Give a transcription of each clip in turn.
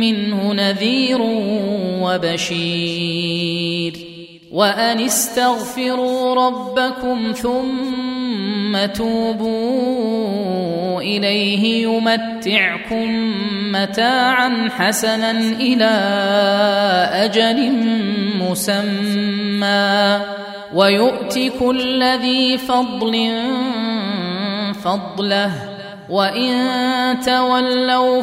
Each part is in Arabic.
منه نذير وبشير. وأن استغفروا ربكم ثم توبوا إليه يمتعكم متاعا حسنا إلى أجل مسمى. ويؤت كل ذي فضل فضله. وإن تولوا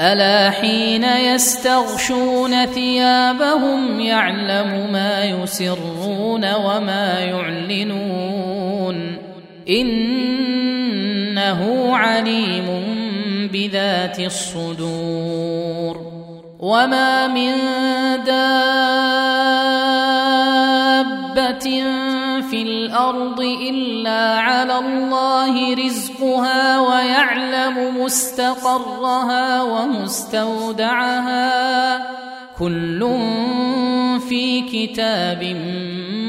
ألا حين يستغشون ثيابهم يعلم ما يسرون وما يعلنون إنه عليم بذات الصدور وما من دابة الأرض إلا على الله رزقها ويعلم مستقرها ومستودعها. كل في كتاب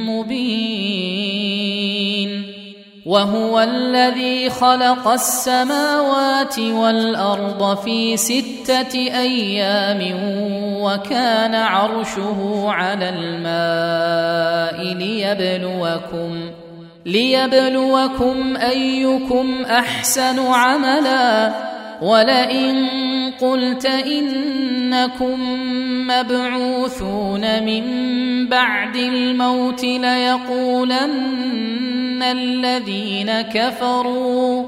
مبين. وهو الذي خلق السماوات والأرض في ستة أيام وكان عرشه على الماء ليبلوكم. ليبلوكم أيكم أحسن عملا ولئن قلت إنكم مبعوثون من بعد الموت ليقولن الذين كفروا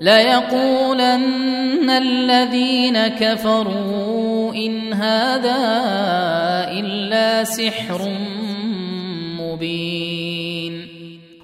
ليقولن الذين كفروا إن هذا إلا سحر مبين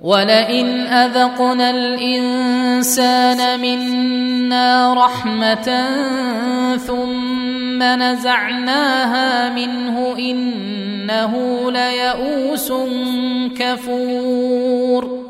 ولئن اذقنا الانسان منا رحمه ثم نزعناها منه انه ليئوس كفور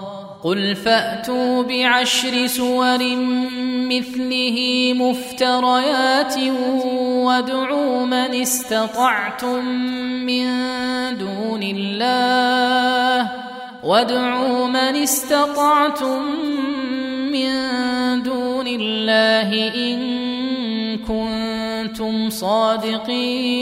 قل فأتوا بعشر سور مثله مفتريات وادعوا من استطعتم من دون الله وادعوا من استطعتم من دون الله إن كنتم صادقين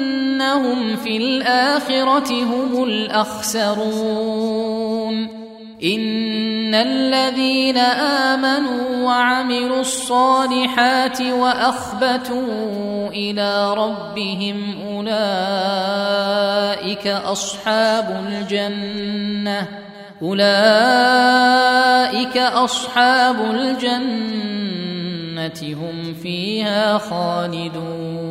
إنهم في الآخرة هم الأخسرون. إن الذين آمنوا وعملوا الصالحات وأخبتوا إلى ربهم أولئك أصحاب الجنة. أولئك أصحاب الجنة هم فيها خالدون.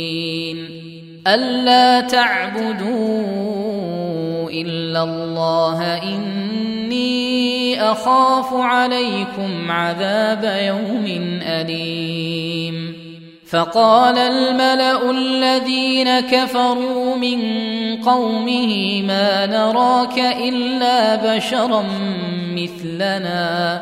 ألا تعبدوا إلا الله إني أخاف عليكم عذاب يوم أليم. فقال الملأ الذين كفروا من قومه ما نراك إلا بشرا مثلنا.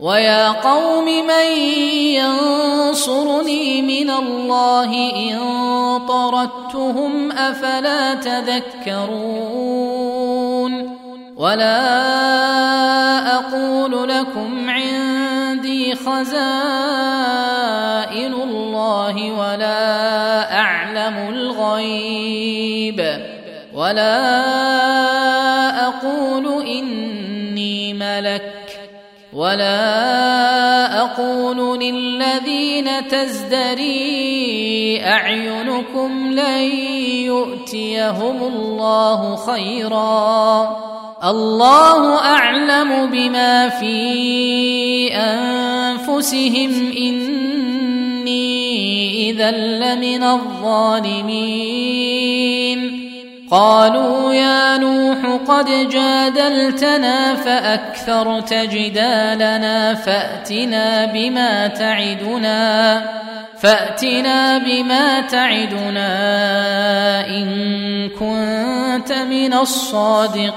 ويا قوم من ينصرني من الله إن طردتهم أفلا تذكرون ولا أقول لكم عندي خزائن الله ولا أعلم الغيب ولا أقول إني ملك ولا أقول للذين تزدري أعينكم لن يؤتيهم الله خيرا. الله أعلم بما في أنفسهم. إني إذا لمن الظالمين. قالوا يا نوح قد جادلتنا فأكثرت جدالنا فأتنا بما تعدنا فأتنا بما تعدنا إن كنت من الصادقين.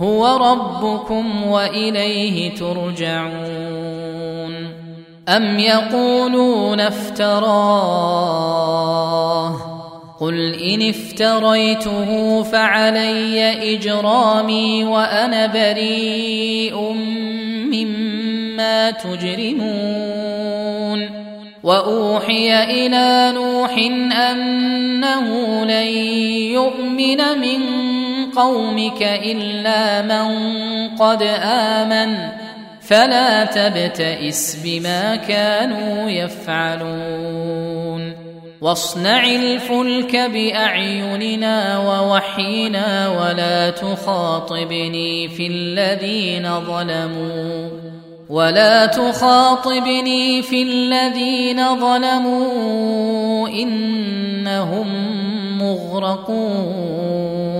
هو ربكم وإليه ترجعون. أم يقولون افتراه؟ قل إن افتريته فعلي إجرامي وأنا بريء مما تجرمون. وأوحي إلى نوح أنه لن يؤمن من قومك إلا من قد آمن. فلا تبتئس بما كانوا يفعلون. واصنع الفلك بأعيننا ووحينا ولا تخاطبني في الذين ظلموا. ولا تخاطبني في الذين ظلموا. إنهم مغرقون.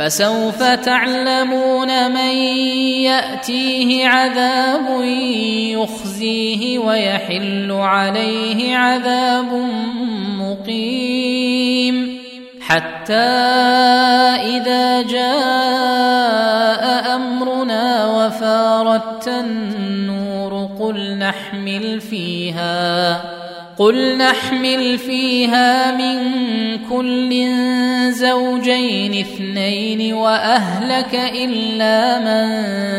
فسوف تعلمون من يأتيه عذاب يخزيه ويحل عليه عذاب مقيم. حتى إذا جاء أمرنا وفاردت النور قل نحمل فيها قل نحمل فيها من كل زوجين اثنين واهلك الا من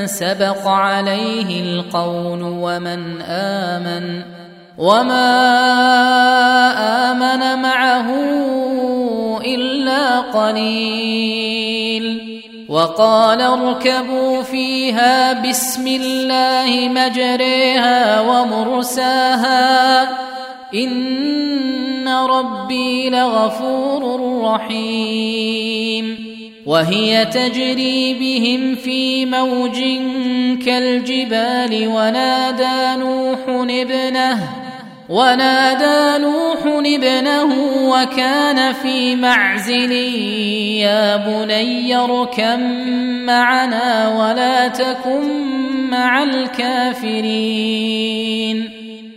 سبق عليه القول ومن امن وما امن معه الا قليل وقال اركبوا فيها بسم الله مجريها ومرساها ان ربي لغفور رحيم وهي تجري بهم في موج كالجبال ونادى نوح ابنه ونادى نوح ابنه وكان في معزل يا بني اركم معنا ولا تكن مع الكافرين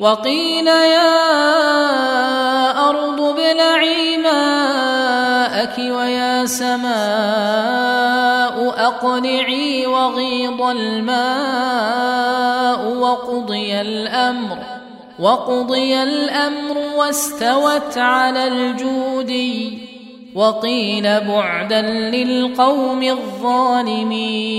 وقيل يا أرض ابلعي ماءك ويا سماء اقلعي وغيض الماء وقضي الأمر وقضي الأمر واستوت على الجودي وقيل بعدا للقوم الظالمين.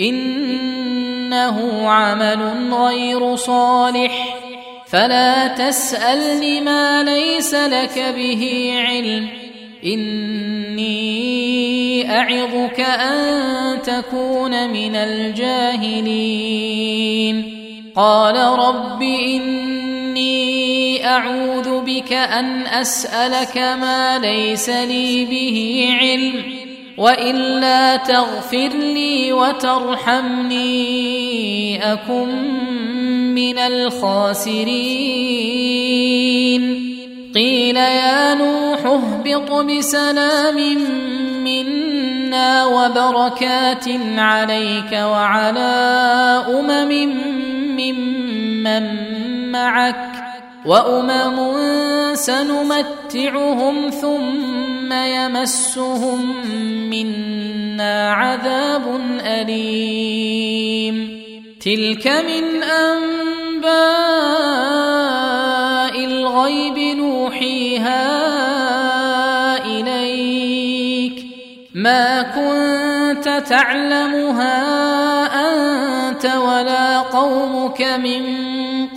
إنه عمل غير صالح. فلا تسألني ما ليس لك به علم. إني أعظك أن تكون من الجاهلين. قال رب إني أعوذ بك أن أسألك ما ليس لي به علم. وإلا تغفر لي وترحمني أكن من الخاسرين. قيل يا نوح اهبط بسلام منا وبركات عليك وعلى أمم ممن معك وأمم سنمتعهم ثم يمسهم منا عذاب اليم تلك من انباء الغيب نوحيها اليك ما كنت تعلمها انت ولا قومك من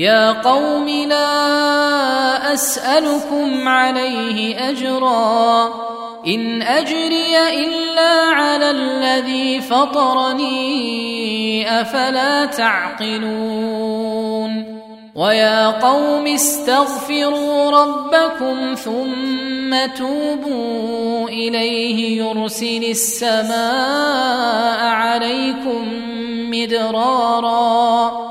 يا قوم لا أسألكم عليه أجرا إن أجري إلا على الذي فطرني أفلا تعقلون ويا قوم استغفروا ربكم ثم توبوا إليه يرسل السماء عليكم مدرارا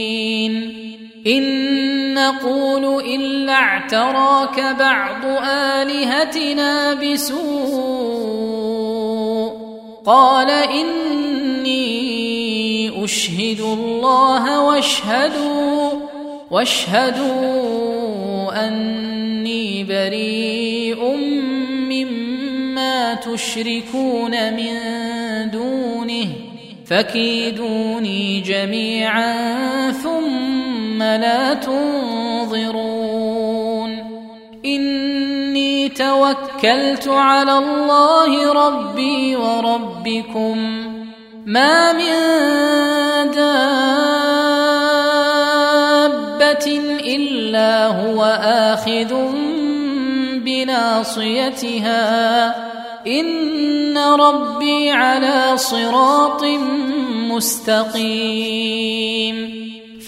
إن نقول إلا اعتراك بعض آلهتنا بسوء. قال إني أشهد الله واشهدوا واشهدوا أني بريء مما تشركون من دونه فكيدوني جميعا ثم لا تنظرون. إني توكلت على الله ربي وربكم. ما من دابة إلا هو آخذ بناصيتها. إن ربي على صراط مستقيم.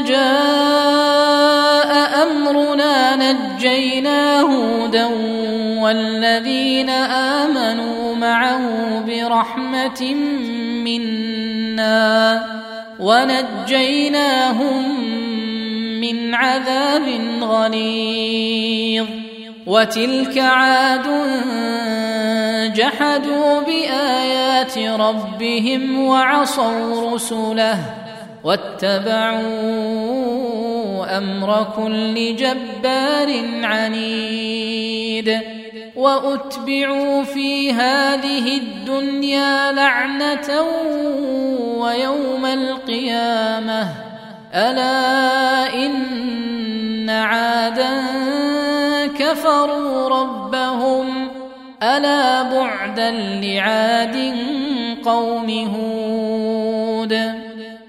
جاء امرنا نجينا هودا والذين امنوا معه برحمه منا ونجيناهم من عذاب غليظ وتلك عاد جحدوا بايات ربهم وعصوا رسله واتبعوا أمر كل جبار عنيد وأتبعوا في هذه الدنيا لعنة ويوم القيامة. ألا إن عادا كفروا ربهم. ألا بعدا لعاد قوم هود.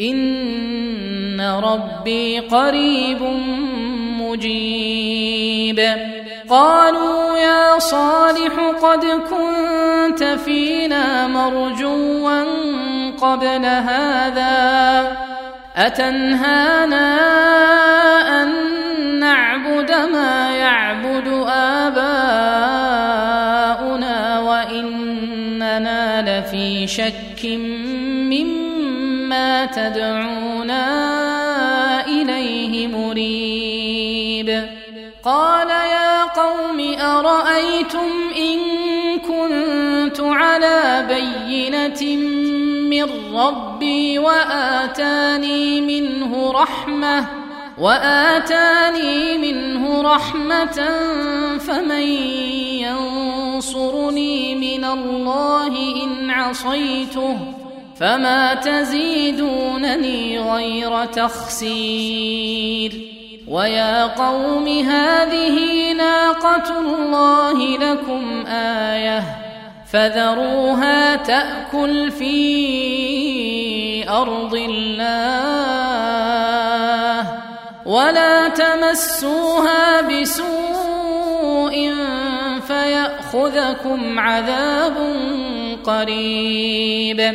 إن ربي قريب مجيب. قالوا يا صالح قد كنت فينا مرجوا قبل هذا أتنهانا أن نعبد ما يعبد آباؤنا وإننا لفي شك مما تدعونا إليه مريب. قال يا قوم أرأيتم إن كنت على بينة من ربي وآتاني منه رحمة وآتاني منه رحمة فمن ينصرني من الله إن عصيته. فما تزيدونني غير تخسير ويا قوم هذه ناقه الله لكم إيه فذروها تاكل في ارض الله ولا تمسوها بسوء فياخذكم عذاب قريب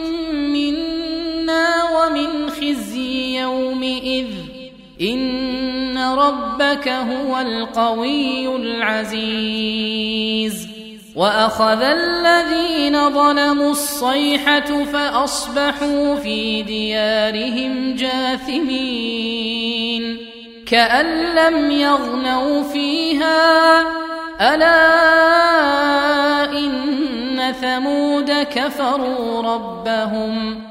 ان ربك هو القوي العزيز واخذ الذين ظلموا الصيحه فاصبحوا في ديارهم جاثمين كان لم يغنوا فيها الا ان ثمود كفروا ربهم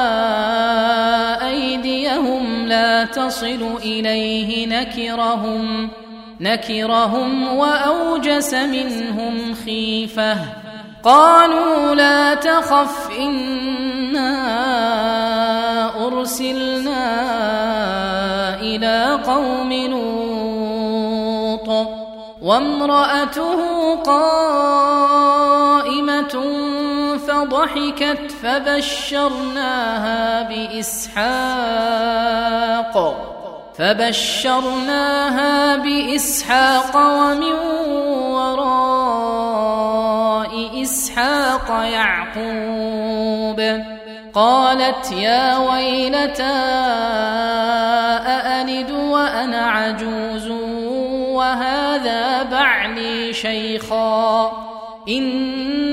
تصل إليه نكرهم نكرهم وأوجس منهم خيفة. قالوا لا تخف إنا أرسلنا إلى قوم لوط. وامرأته قائمة فضحكت فبشرناها بإسحاق. فبشرناها بإسحاق ومن وراء إسحاق يعقوب. قالت يا ويلتى أألد وأنا عجوز وهذا بعلي شيخا.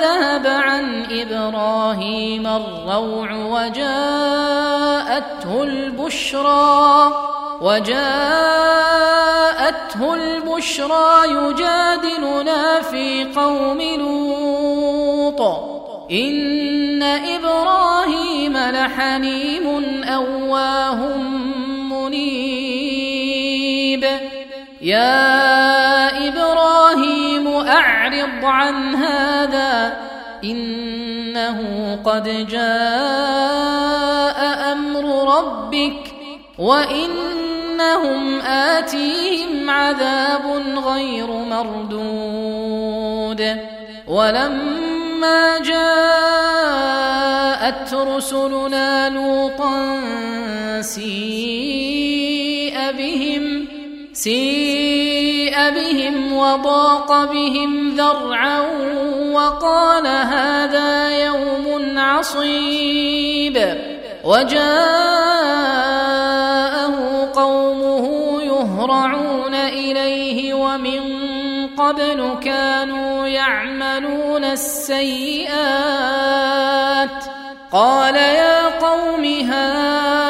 ذهب عن إبراهيم الروع وجاءته البشرى وجاءته البشرى يجادلنا في قوم لوط. إن إبراهيم لحليم أواه منيب. يا عن هذا إنه قد جاء أمر ربك وان انهم آتيهم عذاب غير مردود ولما جاءت رسلنا لوطا سيء بهم سيء بهم وضاق بهم ذرعا وقال هذا يوم عصيب وجاءه قومه يهرعون إليه ومن قبل كانوا يعملون السيئات قال يا قوم هؤلاء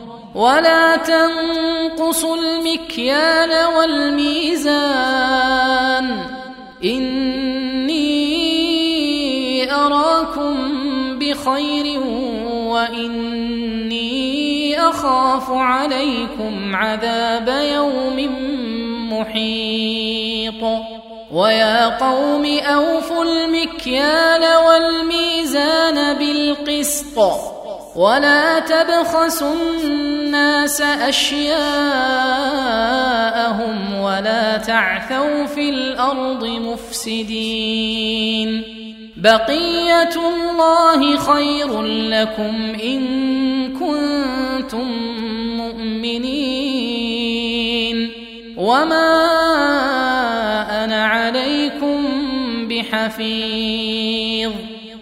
ولا تنقصوا المكيال والميزان. إني أراكم بخير وإني أخاف عليكم عذاب يوم محيط. ويا قوم أوفوا المكيال والميزان بالقسط. ولا تبخسوا الناس أشياءهم ولا تعثوا في الأرض مفسدين. بقية الله خير لكم إن كنتم مؤمنين. وما أنا عليكم بحفيظ.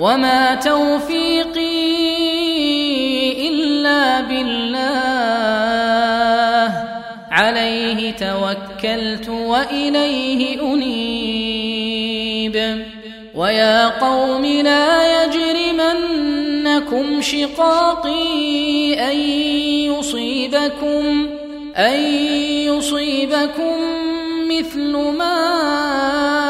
وما توفيقي الا بالله عليه توكلت واليه انيب ويا قوم لا يجرمنكم شقاقي ان يصيبكم ان يصيبكم مثل ما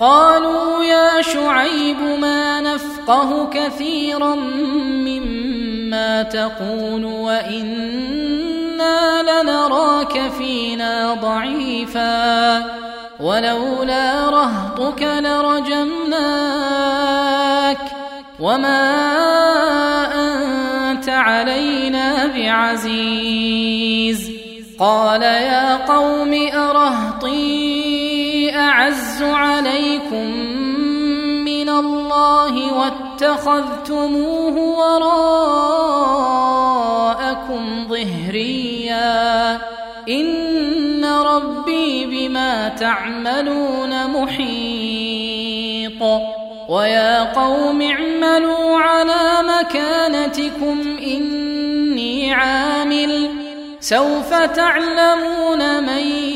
قالوا يا شعيب ما نفقه كثيرا مما تقول وإنا لنراك فينا ضعيفا ولولا رهطك لرجمناك وما أنت علينا بعزيز قال يا قوم ارهطي أعز عليكم من الله واتخذتموه وراءكم ظهريا. إن ربي بما تعملون محيط. ويا قوم اعملوا على مكانتكم إني عامل. سوف تعلمون من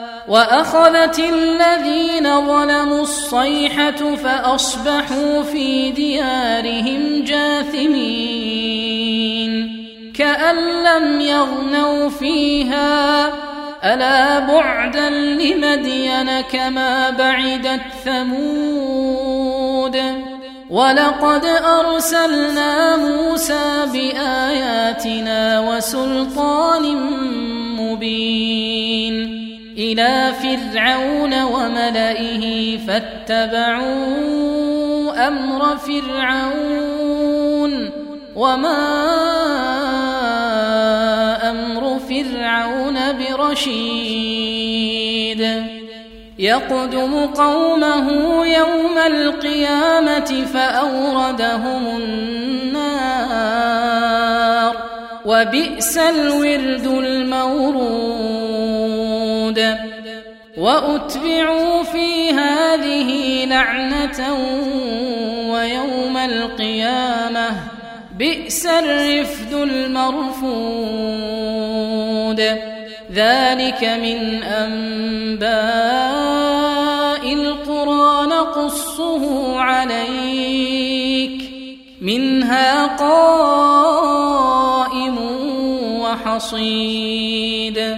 وأخذت الذين ظلموا الصيحة فأصبحوا في ديارهم جاثمين كأن لم يغنوا فيها ألا بعدا لمدين كما بعدت ثمود ولقد أرسلنا موسى بآياتنا وسلطان مبين إلى فرعون وملئه فاتبعوا أمر فرعون وما أمر فرعون برشيد. يقدم قومه يوم القيامة فأوردهم النار وبئس الورد المورود. وأتبعوا في هذه لعنة ويوم القيامة بئس الرفد المرفود. ذلك من أنباء القرى نقصه عليك. منها قائم وحصيد.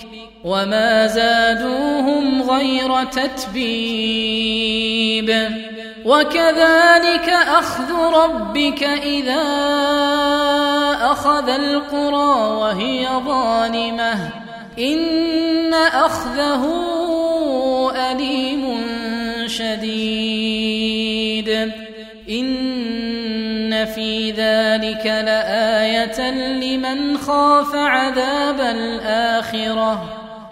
وما زادوهم غير تتبيب. وكذلك أخذ ربك إذا أخذ القرى وهي ظالمة. إن أخذه أليم شديد. إن في ذلك لآية لمن خاف عذاب الآخرة.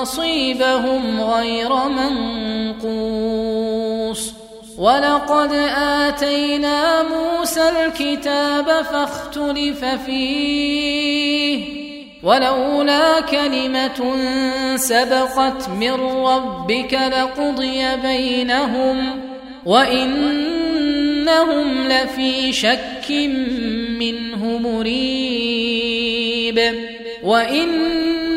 نصيبهم غير منقوص. ولقد آتينا موسى الكتاب فاختلف فيه. ولولا كلمة سبقت من ربك لقضي بينهم وإنهم لفي شك منه مريب. وإن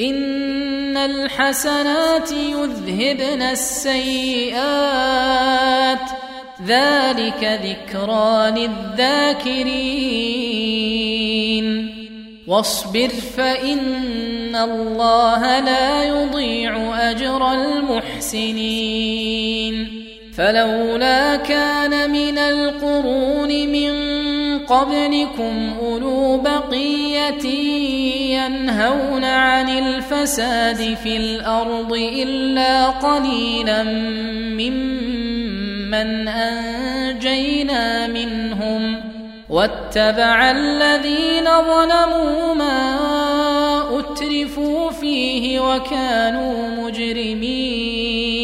إن الحسنات يذهبن السيئات. ذلك ذكرى للذاكرين. واصبر فإن الله لا يضيع أجر المحسنين. فلولا كان من القرون من قبلكم أولو بقية ينهون عن الفساد في الأرض إلا قليلا ممن أنجينا منهم واتبع الذين ظلموا ما أترفوا فيه وكانوا مجرمين